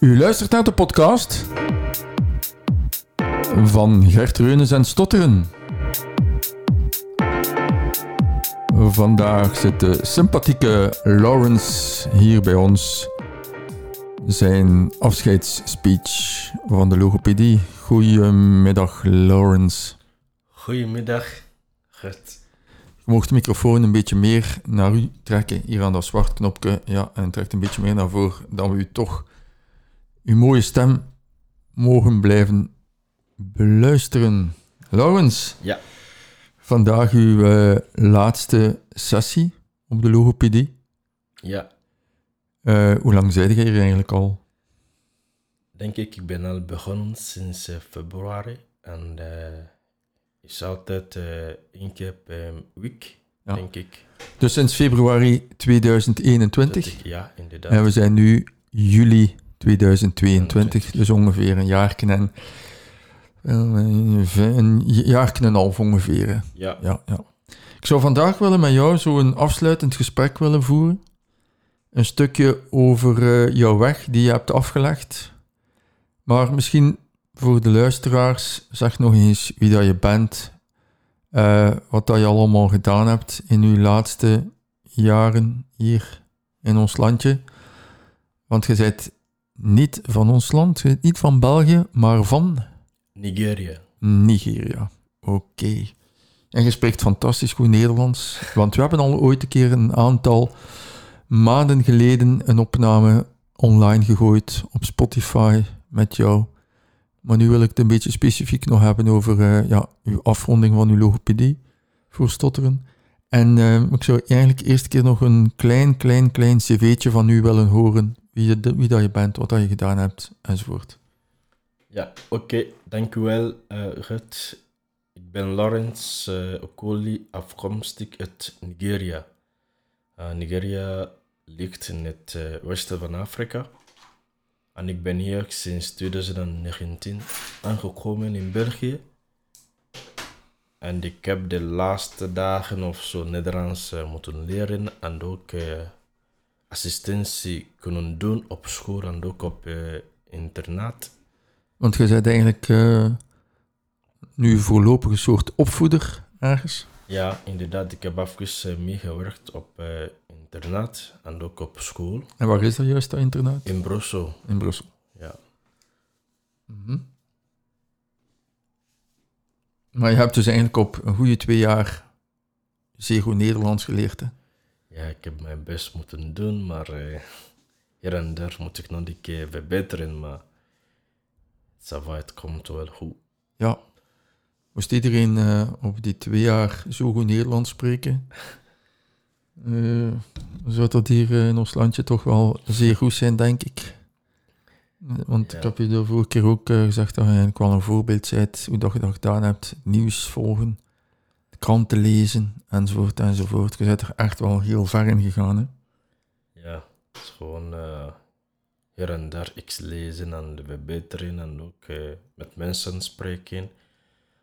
U luistert naar de podcast van Gert Reunes en Stotteren. Vandaag zit de sympathieke Lawrence hier bij ons. Zijn afscheidsspeech van de logopedie. Goedemiddag, Lawrence. Goedemiddag, Gert. Je mocht de microfoon een beetje meer naar u trekken, hier aan dat zwart knopje. Ja, en trekt een beetje meer naar voren, dan we u toch uw mooie stem mogen blijven beluisteren. Lawrence, Ja, vandaag uw eh, laatste sessie op de logopedie. ja, Eh, hoe lang zijde jij hier eigenlijk al? denk ik. Ik ben al begonnen sinds eh, februari. En eh is altijd eh één keer per week, Ja. denk ik. Dus sinds februari 2021. Dat ik- ja, inderdaad. En we zijn nu juli 2022, dus ongeveer een jaar en eh, een jaar en een half ongeveer. ja, Ja, ja. Ik zou vandaag willen met jou zo een afsluitend gesprek willen voeren. Een stukje over eh, jouw weg die je hebt afgelegd. Maar misschien voor de luisteraars, zeg nog eens wie dat je bent. eh, wat dat je allemaal gedaan hebt in uw laatste jaren hier in ons landje. Want je bent niet van ons land, je bent niet van België, maar van Nigeria. Nigeria. Oké. En je spreekt fantastisch goed Nederlands. Want we hebben al ooit een keer een aantal maanden geleden een opname online gegooid op Spotify met jou. Maar nu wil ik het een beetje specifiek nog hebben over eh, ja, uw afronding van uw logopedie voor stotteren. En eh, ik zou eigenlijk eerst keer nog een klein, klein, klein cv'tje van u willen horen. Wie, je, wie dat je bent, wat dat je gedaan hebt, enzovoort. Ja, oké. Dank u wel, eh Gert. Ik ben Lawrence Okoli, afkomstig uit Nigeria. Nigeria ligt in het westen van Afrika. En ik ben hier sinds 2019 aangekomen in België. En ik heb de laatste dagen of zo Nederlands eh, moeten leren en ook eh, assistentie kunnen doen op school en ook op eh, internaat. Want je bent eigenlijk nu voorlopig een soort opvoeder ergens. Ja, inderdaad. Ik heb even meegewerkt op internaat en ook op school En waar is dat juist, dat internaat? in Brussel. In Brussel. Ja. Mhm. Maar je hebt dus eigenlijk op een goede twee jaar zeer goed Nederlands geleerd. Hè? ja, ik heb mijn best moeten doen, maar eh, hier en daar moet ik nog een keer verbeteren. Maar ça va, het komt wel goed. Ja. Moest iedereen eh, op die twee jaar zo goed Nederlands spreken? Eh, zou dat hier eh, in ons landje toch wel zeer goed zijn, denk ik. Want Ja. ik heb je de vorige keer ook eh, gezegd dat je eigenlijk wel een voorbeeld bent, hoe dat je dat gedaan hebt. Nieuws volgen, kranten lezen, enzovoort, enzovoort. Je bent er echt wel heel ver in gegaan, hè? Ja, het is gewoon hier en daar iets lezen en verbeteren en ook met mensen spreken.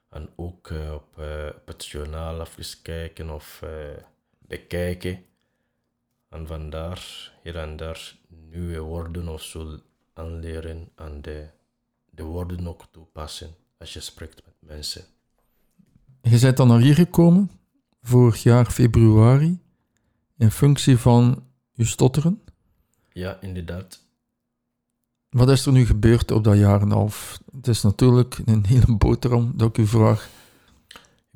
En ook op, op het journaal even kijken of bekijken. En vandaar hier en daar nieuwe woorden of zo aanleren en de, de woorden ook toepassen als je spreekt met mensen. Je bent dan naar hier gekomen, vorig jaar februari, in functie van je stotteren. Ja, inderdaad. Wat is er nu gebeurd op dat jaar en half? Het is natuurlijk een hele boterham dat ik u vraag.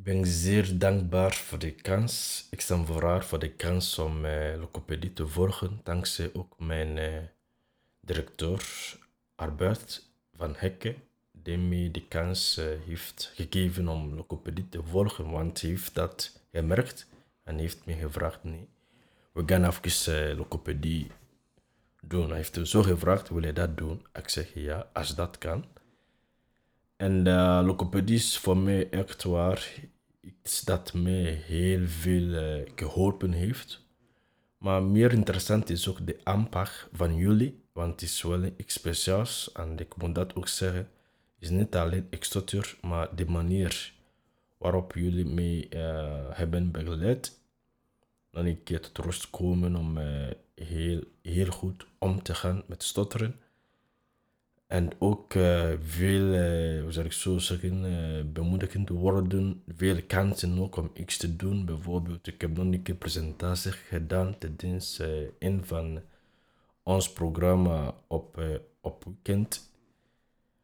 Ben zeer dankbaar voor de kans. Ik sta vooral voor de kans om logopedie te volgen, dankzij ook mijn eh, directeur Albert van Hekke, die mij de kans eh, heeft gegeven om logopedie te volgen, want hij heeft dat gemerkt en heeft me gevraagd, nee, we gaan even doen. Hij heeft zo gevraagd, wil je dat doen? Ik zeg ja, als dat kan. En uh, is voor mij echt waar iets dat mij heel veel eh, geholpen heeft. Maar meer interessant is ook de aanpak van jullie, want het is wel iets speciaals. En ik moet dat ook zeggen, is niet alleen extotur, maar de manier waarop jullie mij eh, hebben begeleid. Een keer tot rust komen om eh, heel, heel goed om te gaan met stotteren. En ook uh, veel, uh, hoe zou ik zo zeggen, uh, bemoedigend worden. Veel kansen ook om iets te doen. Bijvoorbeeld, ik heb nog een keer presentatie gedaan tijdens een van ons programma op, op weekend.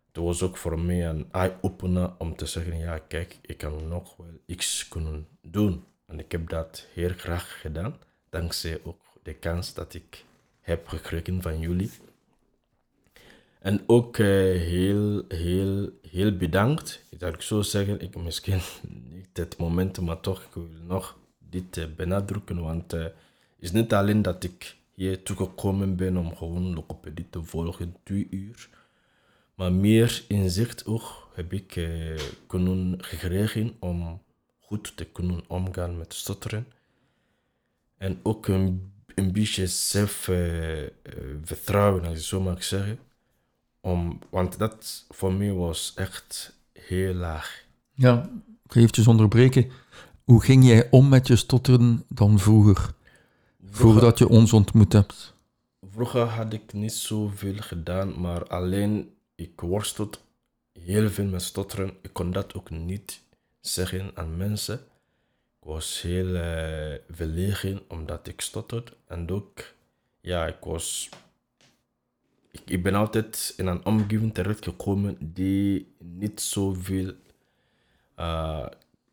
Het was ook voor mij een eye-opener om te zeggen, ja kijk, ik kan nog wel iets kunnen doen. En ik heb dat heel graag gedaan, dankzij ook de kans dat ik heb gekregen van jullie. En ook uh, heel, heel, heel bedankt. Ik zou zo zeggen, ik misschien niet het moment, maar toch, ik wil nog dit uh, benadrukken. Want het uh, is niet alleen dat ik hier toegekomen ben om gewoon logopedie te volgen, twee uur. Maar meer inzicht ook heb ik kunnen gekregen om goed te kunnen omgaan met stotteren. En ook een, een beetje zelfvertrouwen, als je zo mag zeggen. Om, want dat voor mij was echt heel laag. Ja, ik ga eventjes onderbreken. Hoe ging jij om met je stotteren dan vroeger? voordat je ons ontmoet hebt? Vroeger had ik niet zoveel gedaan, maar alleen ik worstelde heel veel met stotteren. Ik kon dat ook niet zeggen aan mensen. Ik was heel uh, verlegen omdat ik stotterde. En ook, ja, ik was ik, ben altijd in een omgeving terechtgekomen die niet zoveel uh,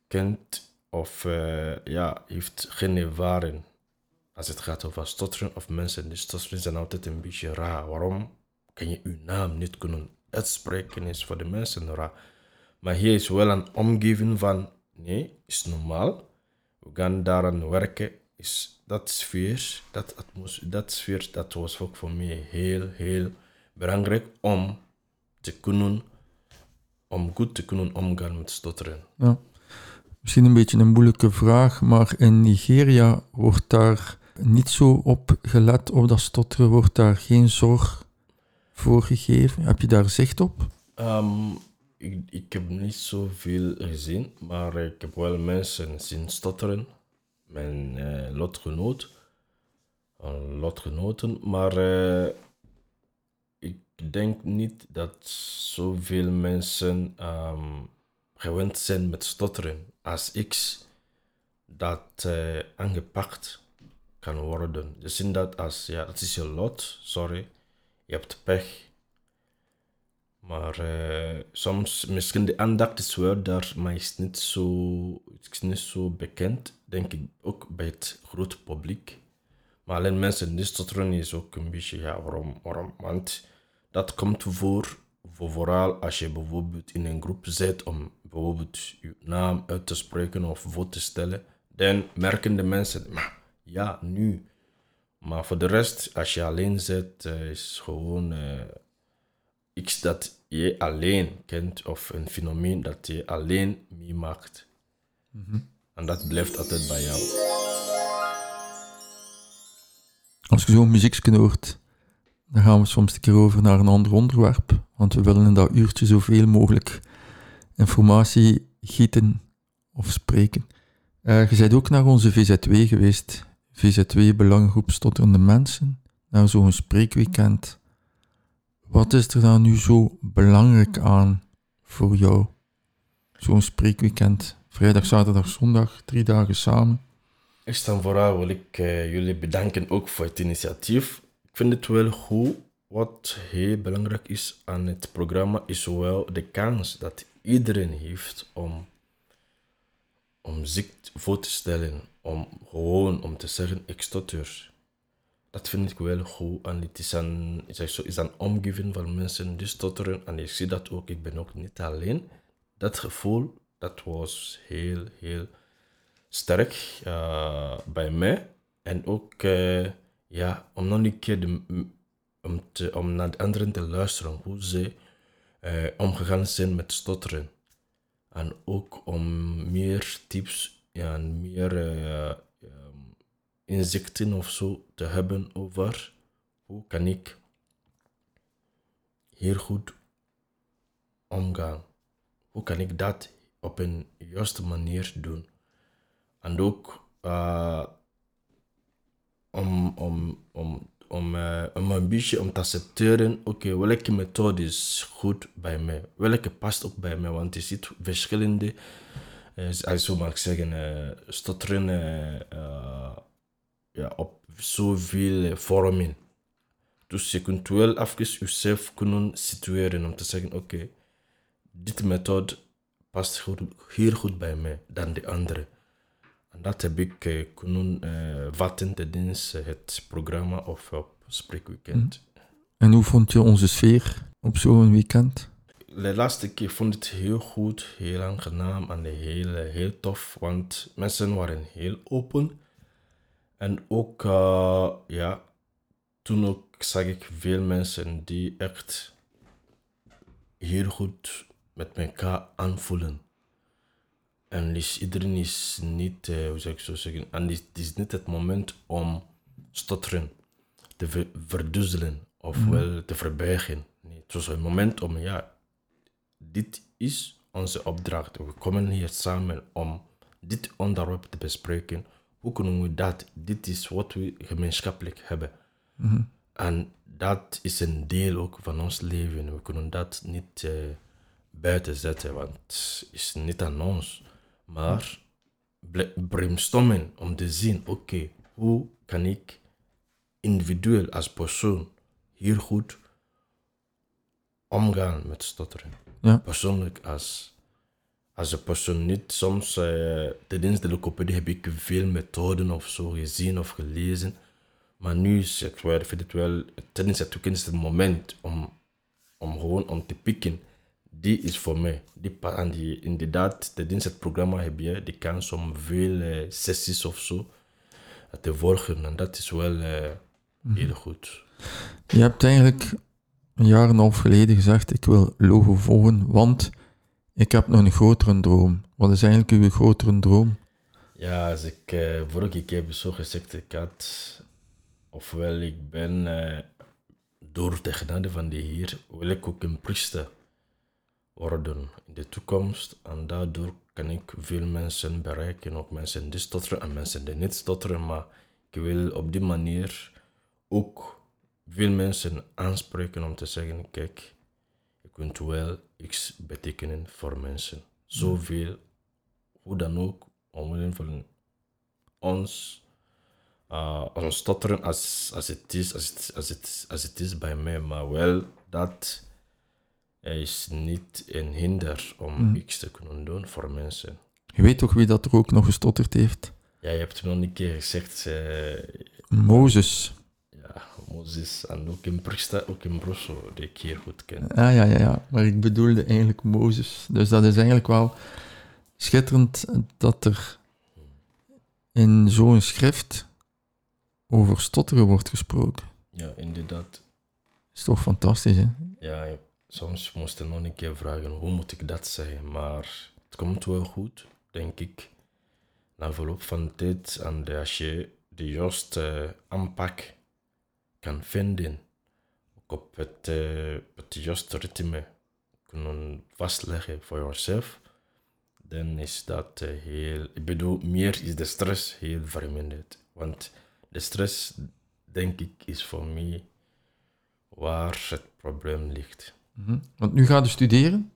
kent of uh, ja, heeft geen ervaring. Als het gaat over stotteren of mensen die stotteren zijn altijd een beetje raar. Waarom kan je uw naam niet kunnen uitspreken is voor de mensen raar. Maar hier is wel een omgeving van nee, is normaal. We gaan daaraan werken. Is dat sfeer, dat atmosfeer, dat sfeer, dat was ook voor mij heel, heel belangrijk om te kunnen, om goed te kunnen omgaan met stotteren. Ja. Misschien een beetje een moeilijke vraag, maar in Nigeria wordt daar niet zo op gelet op dat stotteren, wordt daar geen zorg voor gegeven. Heb je daar zicht op? Um, ik, ik heb niet zoveel gezien, maar ik heb wel mensen zien stotteren mijn uh, lotgenoot, lotgenoten, maar uh, ik denk niet dat zoveel mensen um, gewend zijn met stotteren als ik dat aangepakt kan worden. Je ziet dat als, ja, het is je lot, sorry, je hebt pech. Maar uh, soms, misschien de aandacht is wel daar, maar is niet zo, is niet zo bekend, denk ik, ook bij het grote publiek. Maar alleen mensen die stotteren is ook een beetje, ja, waarom? waarom? Want dat komt voor, voor vooral als je bijvoorbeeld in een groep zit om bijvoorbeeld je naam uit te spreken of voor te stellen, dan merken de mensen, ja, nu. Maar voor de rest, als je alleen zit, uh, is gewoon uh, iets dat je alleen kent of een fenomeen dat je alleen meemaakt. Mm En dat blijft altijd bij jou. Als je zo'n muziekje hoort, dan gaan we soms een keer over naar een ander onderwerp. Want we willen in dat uurtje zoveel mogelijk informatie gieten of spreken. Uh, je bent ook naar onze VZ2 geweest. VZ2 Belangengroep Stotterende Mensen. Naar zo'n spreekweekend. Wat is er dan nu zo belangrijk aan voor jou? Zo'n spreekweekend, vrijdag, zaterdag, zondag, drie dagen samen. Eerst en vooral wil ik uh, jullie bedanken ook voor het initiatief. Ik vind het wel goed. Wat heel belangrijk is aan het programma is wel de kans dat iedereen heeft om, om zich voor te stellen. Om gewoon om te zeggen, ik stotter dat vind ik wel goed. En het is een, is een omgeving van mensen die stotteren. En ik zie dat ook. Ik ben ook niet alleen. Dat gevoel, dat was heel, heel sterk uh, bij mij. En ook, uh, ja, om nog een keer de, om, te, om naar de anderen te luisteren. Hoe ze uh, omgegaan zijn met stotteren. En ook om meer tips en meer inzichten of zo te hebben over hoe kan ik hier goed omgaan. Hoe kan ik dat op een juiste manier doen. En ook uh, om, om, om, om, eh, om een beetje om te accepteren, oké, welke methode is goed bij mij? Welke past ook bij mij? Want je ziet verschillende, eh, als zo mag zeggen, eh, stotteren eh, eh, ja, op zoveel eh, vormen. Dus je kunt wel even jezelf kunnen situeren om te zeggen, oké, dit methode past goed, heel goed bij mij dan de andere. En dat heb ik eh, kunnen eh, vatten tijdens eh, het programma of op Spreekweekend. En hoe vond je onze sfeer op zo'n weekend? De laatste keer vond ik het heel goed, heel aangenaam en heel, heel tof, want mensen waren heel open. En ook, eh, ja, toen ook zag ik veel mensen die echt heel goed met elkaar aanvoelen. En dus iedereen is niet, eh, hoe zou ik zo zeggen, en het is niet het moment om stotteren, te ver- verduzzelen of wel te verbergen. Nee, het was een moment om, ja, dit is onze opdracht. We komen hier samen om dit onderwerp te bespreken. Hoe kunnen we dat? Dit is wat we gemeenschappelijk hebben. En dat is een deel ook van ons leven. We kunnen dat niet eh, buiten zetten, want het is niet aan ons. Maar brainstormen om te zien, oké, hoe kan ik individueel als persoon hier goed omgaan met stotteren? Ja. Persoonlijk als, als een persoon niet. Soms eh, tijdens de logopedie heb ik veel methoden of zo gezien of gelezen. Maar nu is het wel, vind het wel, tijdens het is het moment om, om gewoon om te pikken. Die is voor mij. Die, en die, inderdaad, tijdens het programma heb je de kans om veel eh, sessies of zo te volgen. En dat is wel eh, heel goed. Je hebt eigenlijk een jaar en een half geleden gezegd, ik wil logo volgen, want ik heb nog een grotere droom. Wat is eigenlijk uw grotere droom? Ja, als ik eh, vorige keer heb zo gezegd, ik had, ofwel ik ben eh, door de genade van de Heer, wil ik ook een priester worden in de toekomst. En daardoor kan ik veel mensen bereiken, ook mensen die stotteren en mensen die niet stotteren. Maar ik wil op die manier ook veel mensen aanspreken om te zeggen, kijk, je kunt wel iets betekenen voor mensen. Zoveel, hoe dan ook, omwille van ons, uh, ons stotteren als, als, het is, als, het, als, het, als het is bij mij, maar wel dat is niet een hinder om iets te kunnen doen voor mensen. Je weet toch wie dat er ook nog gestotterd heeft? Ja, je hebt me nog een keer gezegd, eh, Mozes. Mozes en ook in Priester, ook in Brussel, die ik hier goed ken. Ah ja, ja, ja. Maar ik bedoelde eigenlijk Mozes. Dus dat is eigenlijk wel schitterend dat er in zo'n schrift over stotteren wordt gesproken. Ja, inderdaad. is toch fantastisch, hè? Ja, soms moest ik nog een keer vragen hoe moet ik dat zeggen, maar het komt wel goed, denk ik. Na verloop van tijd en de- als je de juiste aanpak kan vinden, ook op het, eh, het juiste ritme kunnen vastleggen voor jezelf, dan is dat eh, heel, ik bedoel, meer is de stress heel verminderd. Want de stress, denk ik, is voor mij waar het probleem ligt. Mhm. Want nu ga je studeren.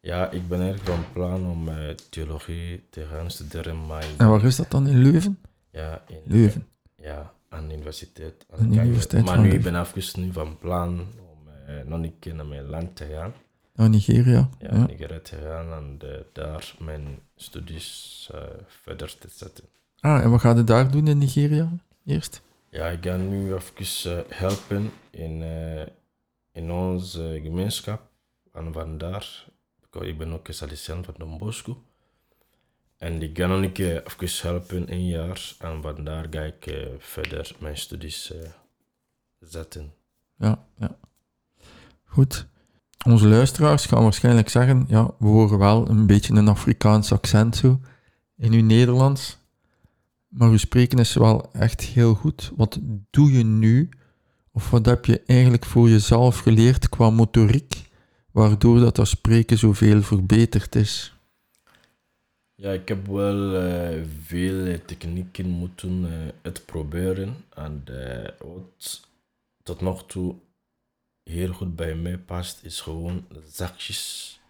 Ja, ik ben eigenlijk van plan om eh, theologie te gaan studeren, maar En waar is dat dan in Leuven? ja, in, Leuven. ja, aan de universiteit. Aan de universiteit maar van nu ik ben nu van plan om eh, nog een keer naar mijn land te gaan. Naar Nigeria. Ja, Ja. Nigeria te gaan en eh, daar mijn studies eh, verder te zetten. Ah, en wat ga je daar doen in Nigeria? Eerst? Ja, ik ga nu even eh, helpen in, in onze gemeenschap. En vandaar, ik ben ook Salesian van Don Bosco. En ik nog een keer even helpen, een jaar. En vandaar ga ik eh, verder mijn studies eh, zetten. Ja, ja. Goed. Onze luisteraars gaan waarschijnlijk zeggen, ja, we horen wel een beetje een Afrikaans accent zo in uw Nederlands. Maar uw spreken is wel echt heel goed. Wat doe je nu, of wat heb je eigenlijk voor jezelf geleerd qua motoriek, waardoor dat dat spreken zoveel verbeterd is? Ja, ik heb wel eh, veel eh, technieken moeten eh, uitproberen. En wat tot nog toe heel goed bij mij past, is gewoon zachtjes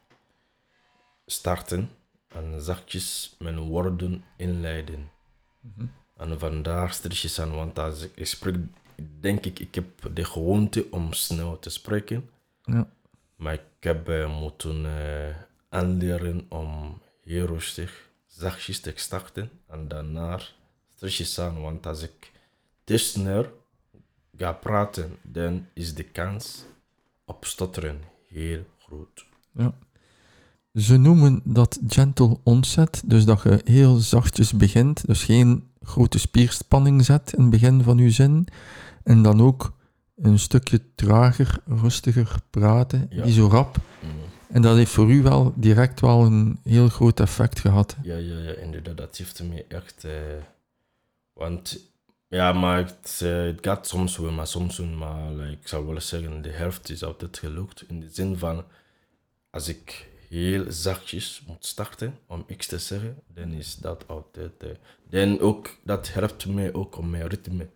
starten en zachtjes mijn woorden inleiden. En vandaar stilletjes aan, want als ik, ik spreek, denk ik, ik heb de gewoonte om snel te spreken. Ja. Maar ik heb moeten aanleren om heel rustig, zachtjes te starten en daarna stilletjes aan. Want als ik te snel ga praten, dan is de kans op stotteren heel groot. Ja. Ze noemen dat gentle onset, dus dat je heel zachtjes begint, dus geen grote spierspanning zet in het begin van je zin, en dan ook een stukje trager, rustiger praten, Ja. niet zo rap. Mm. En dat heeft voor u wel direct wel een heel groot effect gehad. Ja, ja, ja, inderdaad, dat heeft me echt. eh, want ja, maar het, eh, het gaat soms wel, maar soms wel, maar like, ik zou wel zeggen, de helft is altijd gelukt. In de zin van, als ik heel zachtjes moet starten om iets te zeggen, dan is dat altijd. eh, dan ook, dat helpt mij ook om mijn ritme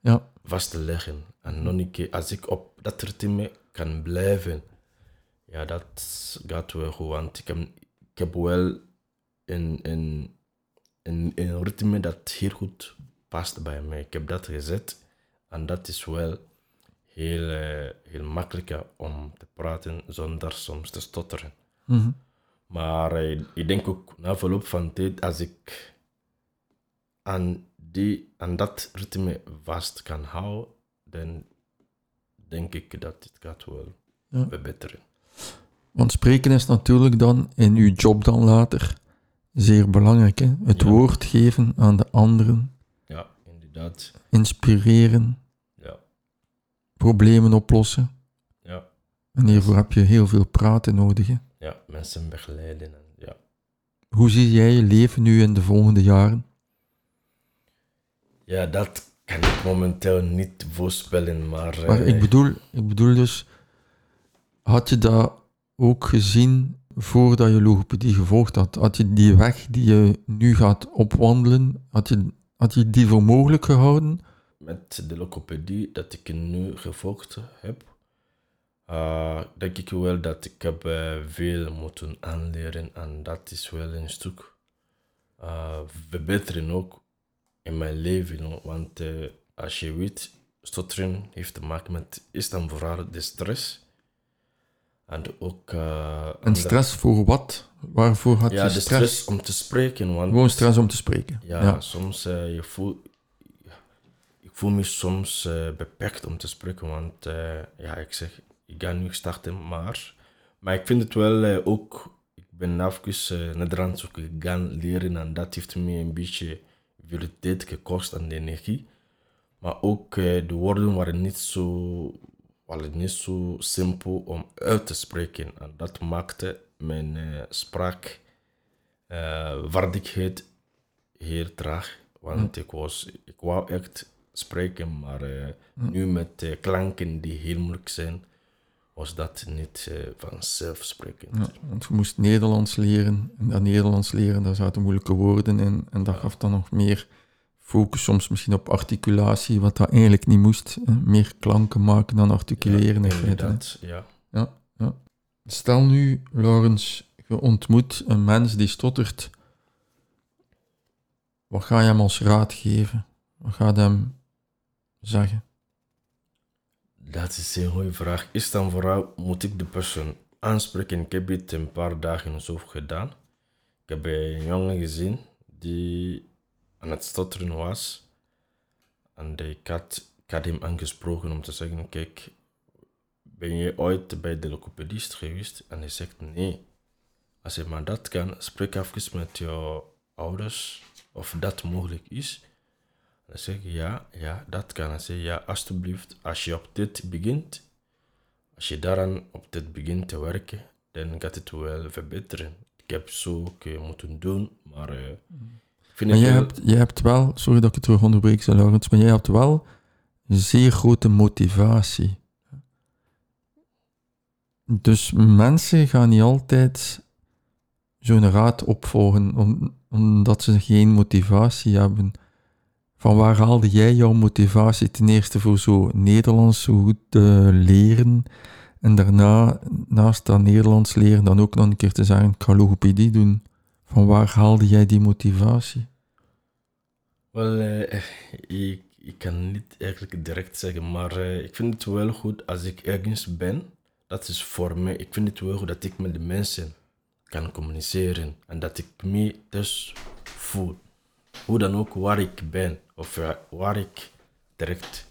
Ja, vast te leggen. En nog een keer, als ik op dat ritme kan blijven, ja, dat gaat wel goed. Want ik heb, ik heb wel een, een, een, een ritme dat heel goed past bij mij. Ik heb dat gezet en dat is wel heel, eh, heel makkelijker om te praten zonder soms te stotteren. mhm. Maar eh, ik denk ook na verloop van tijd, als ik aan, die, aan dat ritme vast kan houden, dan denk ik dat het gaat wel Ja. verbeteren. Want spreken is natuurlijk dan in uw job dan later zeer belangrijk. Hè? Het Ja. woord geven aan de anderen, Ja, inderdaad. inspireren, Ja, problemen oplossen. ja, En hiervoor heb je heel veel praten nodig. Hè? ja mensen begeleiden. En, ja. Hoe zie jij je leven nu in de volgende jaren? ja, dat kan ik momenteel niet voorspellen, maar... Maar eh, ik bedoel, ik bedoel dus, had je dat ook gezien voordat je logopedie gevolgd had? Had je die weg die je nu gaat opwandelen, had je, had je die voor mogelijk gehouden? met de logopedie dat ik nu gevolgd heb, eh, denk ik wel dat ik heb eh, veel moeten aanleren en dat is wel een stuk eh, verbeteren ook in mijn leven. Want als je weet, stotteren heeft te maken met, is dan vooral de stress. En ook... eh, En stress voor wat? Waarvoor had Ja, je de stress? stress om te spreken. Want Gewoon stress om te spreken. ja, soms uh, je voel, ja, ik voel me soms uh, beperkt om te spreken, want ja, ik zeg, ik ga nu starten, maar, maar ik vind het wel ook, ik ben even Nederlands ook gaan leren en dat heeft me een beetje veel tijd gekost en energie. Maar ook de woorden waren niet zo, waren niet zo simpel om uit te spreken en dat maakte mijn spraak vaardigheid heel traag. Want ik, was, ik wou echt spreken, maar uh, nu met uh, klanken die heel moeilijk zijn, was dat niet uh, vanzelfsprekend. Ja, want je moest Nederlands leren. En dat Nederlands leren, daar zaten moeilijke woorden in. En dat gaf dan nog meer focus soms misschien op articulatie, wat dat eigenlijk niet moest. Meer klanken maken dan articuleren. Ja, inderdaad, ja. ja. Ja, Stel nu, Laurens, je ontmoet een mens die stottert. Wat ga je hem als raad geven? Wat gaat hem zeggen? Dat is een goede vraag. Is dan vooral, moet ik de persoon aanspreken? Ik heb het een paar dagen zo gedaan. Ik heb een jongen gezien die aan het stotteren was. En ik had, hem aangesproken om te zeggen, kijk, ben je ooit bij de logopedist geweest? En hij zegt nee. Als je maar dat kan, spreek even met jouw ouders of dat mogelijk is. Dan zeg ik ja, ja, dat kan. Dan zeg je ja, alsjeblieft, als je op dit begint, als je daaraan op dit begint te werken, dan gaat het wel verbeteren. Ik heb zo uh, moeten doen, maar uh, ik vind maar jij, wel... hebt, jij hebt wel, sorry dat ik het terug onderbreek, Laurens, maar jij hebt wel een zeer grote motivatie. Dus mensen gaan niet altijd zo'n raad opvolgen, om- omdat ze geen motivatie hebben. Van waar haalde jij jouw motivatie ten eerste voor zo Nederlands zo goed te leren en daarna, naast dat Nederlands leren, dan ook nog een keer te zeggen, ik ga logopedie doen. Van waar haalde jij die motivatie? Wel, eh, ik, ik kan niet eigenlijk direct zeggen, maar eh, ik vind het wel goed als ik ergens ben. Dat is voor mij. Ik vind het wel goed dat ik met de mensen kan communiceren en dat ik me thuis voel. Hoe dan ook waar ik ben of eh, waar ik terecht,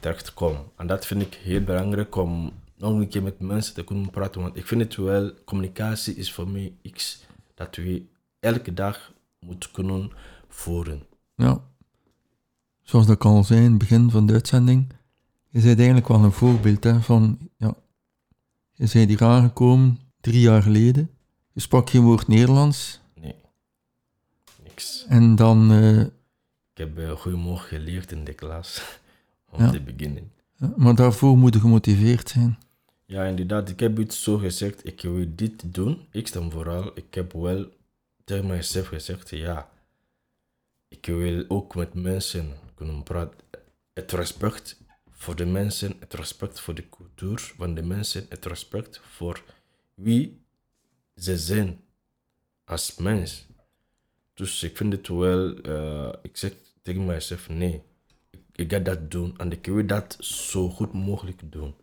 terecht kom. En dat vind ik heel belangrijk om nog een keer met mensen te kunnen praten. Want ik vind het wel, communicatie is voor mij iets dat we elke dag moeten kunnen voeren. Ja, zoals dat ik al zei in het begin van de uitzending, je bent eigenlijk wel een voorbeeld hè, van, ja, je bent hier aangekomen drie jaar geleden, je sprak geen woord Nederlands Nee, niks. en dan, eh, Ik heb uh, goedemorgen geleerd in de klas om Ja. te beginnen. ja, maar daarvoor moet je gemotiveerd zijn. Ja, inderdaad. Ik heb iets zo gezegd. Ik wil dit doen. Ik dan vooral. Ik heb wel tegen mijzelf gezegd, ja. Ik wil ook met mensen kunnen praten. Het respect voor de mensen, het respect voor de cultuur van de mensen, het respect voor wie ze zijn als mens. Dus ik vind het wel, eh, ik zeg tegen mijzelf, nee, ik, ga dat doen en ik wil dat zo goed mogelijk doen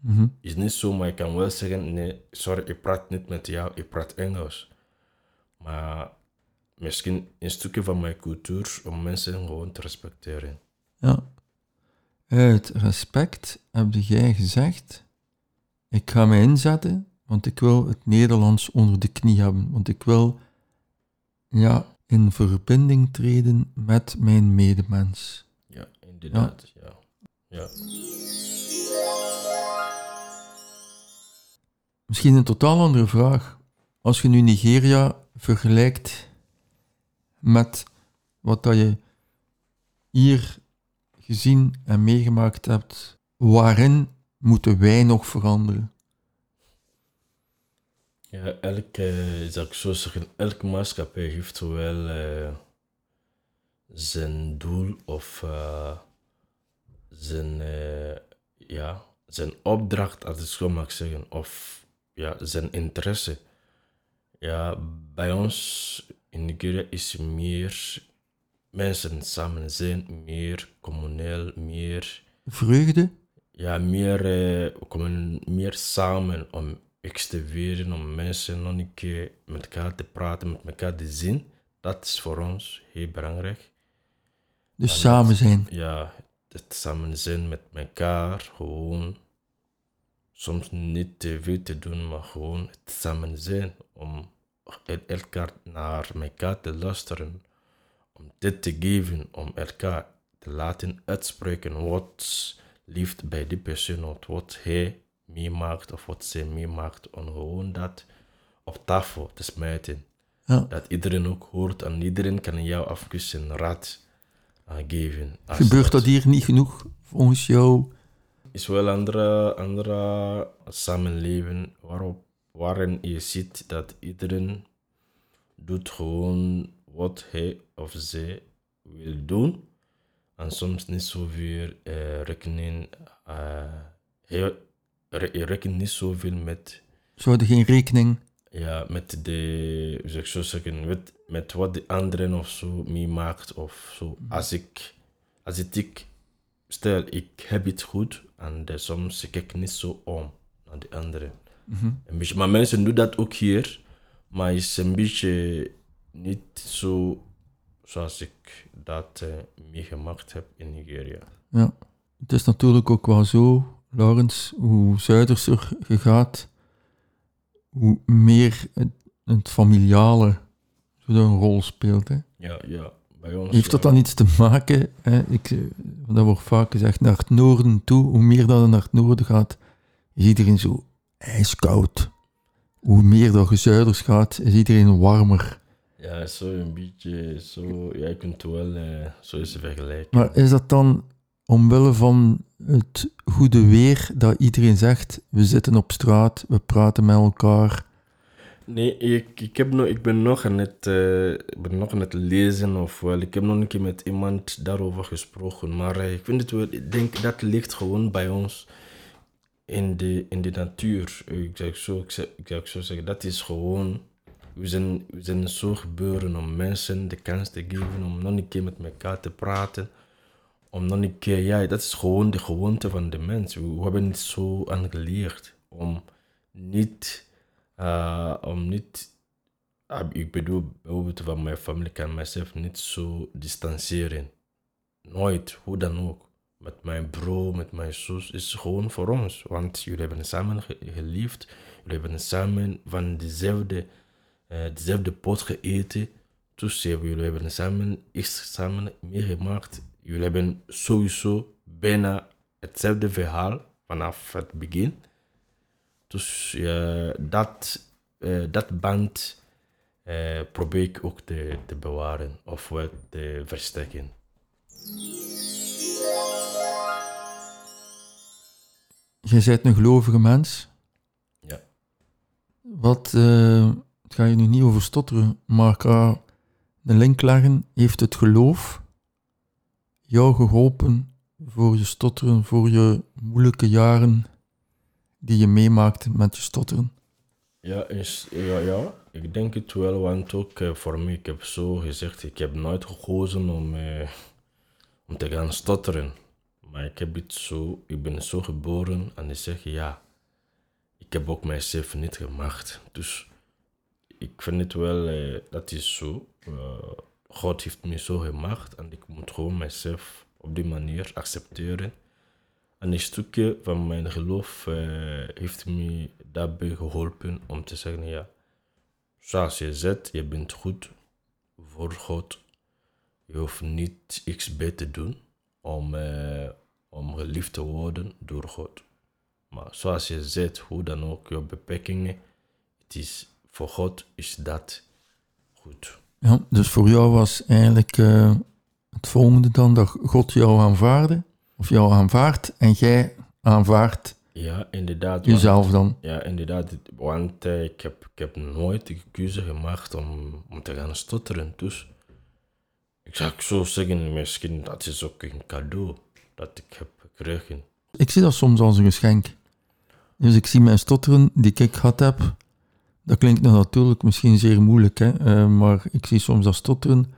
Mhm. is niet zo, maar ik kan wel zeggen, nee, sorry, ik praat niet met jou, ik praat Engels. Maar misschien een stukje van mijn cultuur om mensen gewoon te respecteren. Ja. Uit respect heb jij gezegd, ik ga me inzetten, want ik wil het Nederlands onder de knie hebben, want ik wil, ja, in verbinding treden met mijn medemens. Ja, inderdaad, ja. Ja, Misschien een totaal andere vraag. Als je nu Nigeria vergelijkt met wat dat je hier gezien en meegemaakt hebt, waarin moeten wij nog veranderen? ja elke, zou ik elke maatschappij heeft wel eh, zijn doel of eh, zijn, eh, ja, zijn opdracht, als ik zo mag zeggen, of ja, zijn interesse. Ja, bij ons in Nigeria is meer mensen samen zijn, meer communeel, meer, Vreugde? ja, meer, eh, we komen meer samen om iets te weren, om mensen nog een keer met elkaar te praten, met elkaar te zien. Dat is voor ons heel belangrijk. Dus En samen dat- zijn. Ja, het samen zijn met elkaar, gewoon soms niet te veel te doen, maar gewoon het samen zijn. Om elkaar naar elkaar te luisteren, om dit te geven, om elkaar te laten uitspreken wat liefde bij die persoon, of wat hij meemaakt of wat zij meemaakt, om gewoon dat op tafel te smijten. Ja. Dat iedereen ook hoort en iedereen kan jou afkussen, raad uh, geven. Gebeurt dat hier niet genoeg volgens jou? is wel een andere, andere samenleving waarop, waarin je ziet dat iedereen doet gewoon wat hij of zij wil doen. En soms niet zoveel eh, rekening, re- je rekent niet zoveel met, Zouden geen rekening? ja, met de, ik zo zeggen, met, met wat de anderen of zo meemaakt of zo. Als ik, als ik, stel ik heb het goed en de, soms kijk ik niet zo om naar de anderen. Mhm. Een beetje, maar mensen doen dat ook hier, maar is een beetje niet zo zoals ik dat eh, meegemaakt heb in Nigeria. Ja. Het is natuurlijk ook wel zo, Laurens, hoe zuiderser je gaat, hoe meer het, het familiale een rol speelt. Hè. Ja, ja. Bij ons, Heeft dat ja. dan iets te maken, hè? Ik, eh, dat wordt vaak gezegd, naar het noorden toe, hoe meer dat je naar het noorden gaat, is iedereen zo ijskoud. Hoe meer dat je zuiders gaat, is iedereen warmer. Ja, zo een beetje, zo, ja, je kunt wel eh, zo eens vergelijken. Maar is dat dan omwille van het goede weer dat iedereen zegt, we zitten op straat, we praten met elkaar, Nee, ik, ik, heb nog, ik ben nog aan het, eh, ik ben nog aan het lezen, of wel, ik heb nog een keer met iemand daarover gesproken. Maar eh, ik vind het wel, ik denk dat ligt gewoon bij ons in de, in de natuur. Ik zou zo, ik ik zou zo zeggen, dat is gewoon, we zijn, we zijn zo gebeuren om mensen de kans te geven om nog een keer met elkaar te praten. Om nog een keer, ja, dat is gewoon de gewoonte van de mens. We, hebben het zo aangeleerd om niet, uh, om niet, uh, ik bedoel bijvoorbeeld van mijn familie kan mezelf niet zo distancieren. Nooit, hoe dan ook. Met mijn broer, met mijn zus, is gewoon voor ons. Want jullie hebben samen ge geliefd, jullie hebben samen van dezelfde, uh, dezelfde pot gegeten. Dus jullie hebben samen iets samen meegemaakt. Jullie hebben sowieso bijna hetzelfde verhaal vanaf het begin. Dus dat, uh, dat band uh, probeer ik ook te, te bewaren of te versterken. Je bent een gelovige mens. Ja. Wat, het ga je nu niet over stotteren, maar ik ga de link leggen. Heeft het geloof jou geholpen voor je stotteren, voor je moeilijke jaren die je meemaakt met je stotteren? Ja, is, ja, ja, ik denk het wel, want ook uh, voor mij, ik heb zo gezegd, ik heb nooit gekozen om, uh, om te gaan stotteren. Maar ik heb het zo, ik ben zo geboren en ik zeg ja, ik heb ook mijzelf niet gemaakt. Dus ik vind het wel, uh, dat is zo. God heeft me zo gemaakt en ik moet gewoon mijzelf op die manier accepteren. En een stukje van mijn geloof uh, heeft me daarbij geholpen om te zeggen, ja, zoals je zegt, je bent goed voor God. Je hoeft niet iets beter te doen om, om geliefd te worden door God. Maar zoals je zegt, hoe dan ook, je beperkingen, het is, voor God is dat goed. Ja, dus voor jou was eigenlijk uh, het volgende dan dat God jou aanvaarde? of jou aanvaardt en jij aanvaardt ja, inderdaad, jezelf dan. Ja, inderdaad. Want uh, ik, heb, ik heb nooit de keuze gemaakt om, om te gaan stotteren. Dus ik zou zo zeggen, misschien dat is ook een cadeau dat ik heb gekregen. Ik zie dat soms als een geschenk. Dus ik zie mijn stotteren die ik gehad heb. Dat klinkt natuurlijk misschien zeer moeilijk, hè? Uh, maar ik zie soms dat stotteren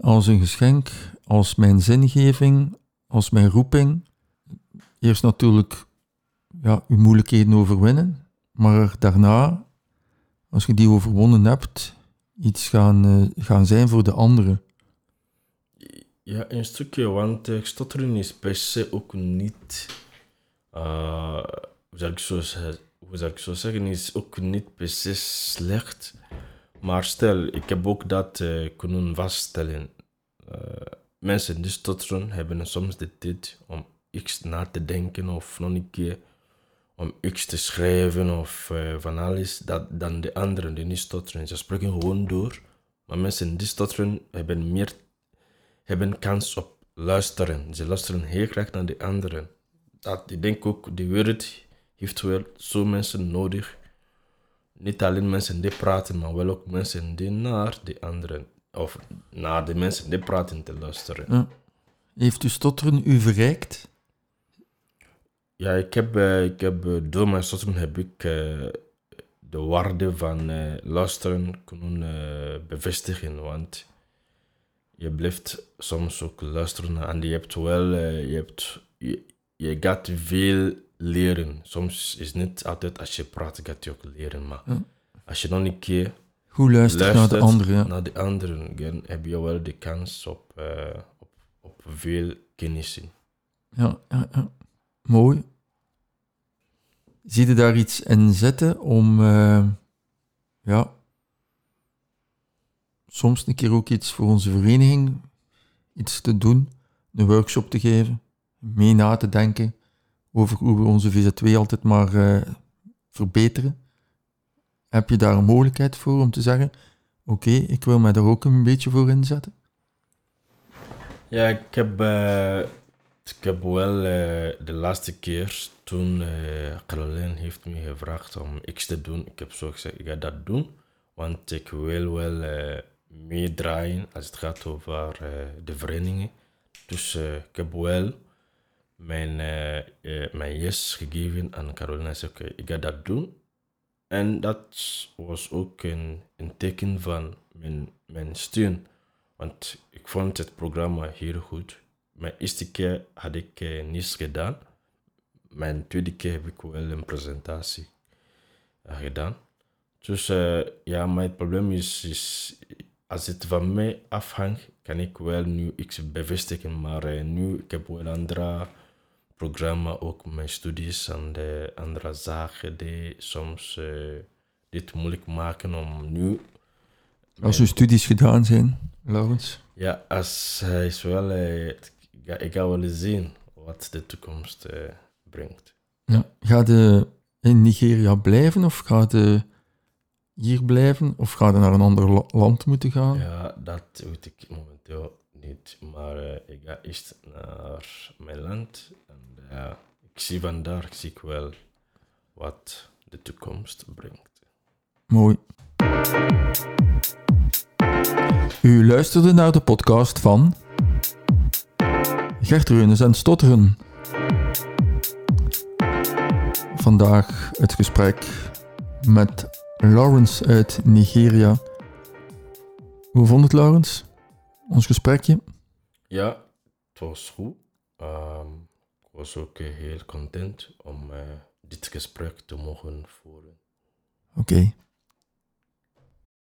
als een geschenk, als mijn zingeving, als mijn roeping. Eerst natuurlijk ja, je moeilijkheden overwinnen, maar daarna, als je die overwonnen hebt, iets gaan, uh, gaan zijn voor de anderen. Ja, een stukje, want uh, stotteren is per se ook niet, uh, hoe, zou ik zo, hoe ik zo zeggen, is ook niet per se slecht. Maar stel, ik heb ook dat uh, kunnen vaststellen mensen die stotteren hebben soms de tijd om iets na te denken of nog een keer om iets te schrijven of van alles, dat, dan de anderen die niet stotteren. Ze spreken gewoon door, maar mensen die stotteren hebben meer hebben kans op luisteren. Ze luisteren heel graag naar de anderen. Dat, ik denk ook, de wereld heeft wel zo mensen nodig. Niet alleen mensen die praten, maar wel ook mensen die naar de anderen of naar de mensen die praten te luisteren. Heeft u stotteren u verrijkt? Ja, ik heb, uh, ik heb uh, door mijn stotteren heb ik uh, de waarde van luisteren kunnen bevestigen. Want je blijft soms ook luisteren en je hebt wel, je, hebt, je, je gaat veel leren. Soms is het niet altijd als je praat, gaat je ook leren. Maar als je dan een keer hoe luistert naar de anderen? Naar de anderen dan heb je wel de kans op, uh, op, op veel kennis. Ja, ja, ja, mooi. Zie je daar iets in zitten om, uh, ja, soms een keer ook iets voor onze vereniging, iets te doen, een workshop te geven, mee na te denken over hoe we onze VZ2 altijd maar uh, verbeteren? Heb je daar een mogelijkheid voor om te zeggen: Oké, ik wil mij daar ook een beetje voor inzetten? Ja, ik heb uh, Ik heb wel eh, de laatste keer toen eh Caroline heeft me gevraagd om iets te doen. Ik heb zo gezegd, ik ga dat doen. Want ik wil wel eh, meedraaien als het gaat over eh, de verenigingen. Dus eh, ik heb wel mijn, eh, mijn yes gegeven aan Caroline. Ik zei, oké, ik ga dat doen. En dat was ook een, een teken van mijn, mijn steun. Want ik vond het programma heel goed. Mijn eerste keer had ik niets gedaan. Mijn tweede keer heb ik wel een presentatie gedaan. Dus ja, mijn probleem is, is, als het van mij afhangt, kan ik wel nu iets bevestigen. Maar eh, nu, ik heb wel andere programma, ook mijn studies en de andere zaken die soms eh, dit moeilijk maken om nu Als uw studies gedaan zijn, Laurens. ja, als hij is wel. eh, ik, ga, wel zien wat de toekomst eh, brengt. Ja. Ga je in Nigeria blijven of ga je hier blijven of ga je naar een ander la- land moeten gaan? Ja, dat weet ik momenteel niet. Maar eh, ik ga eerst naar mijn land. En ja, ik zie vandaar ik zie wel wat de toekomst brengt. Mooi. U luisterde naar de podcast van Gert Reunes en Stotteren. Vandaag het gesprek met Lawrence uit Nigeria. Hoe vond het, Lawrence? Ons gesprekje? Ja, het was goed. Ehm, ik was ook eh, heel content om eh, dit gesprek te mogen voeren. Oké.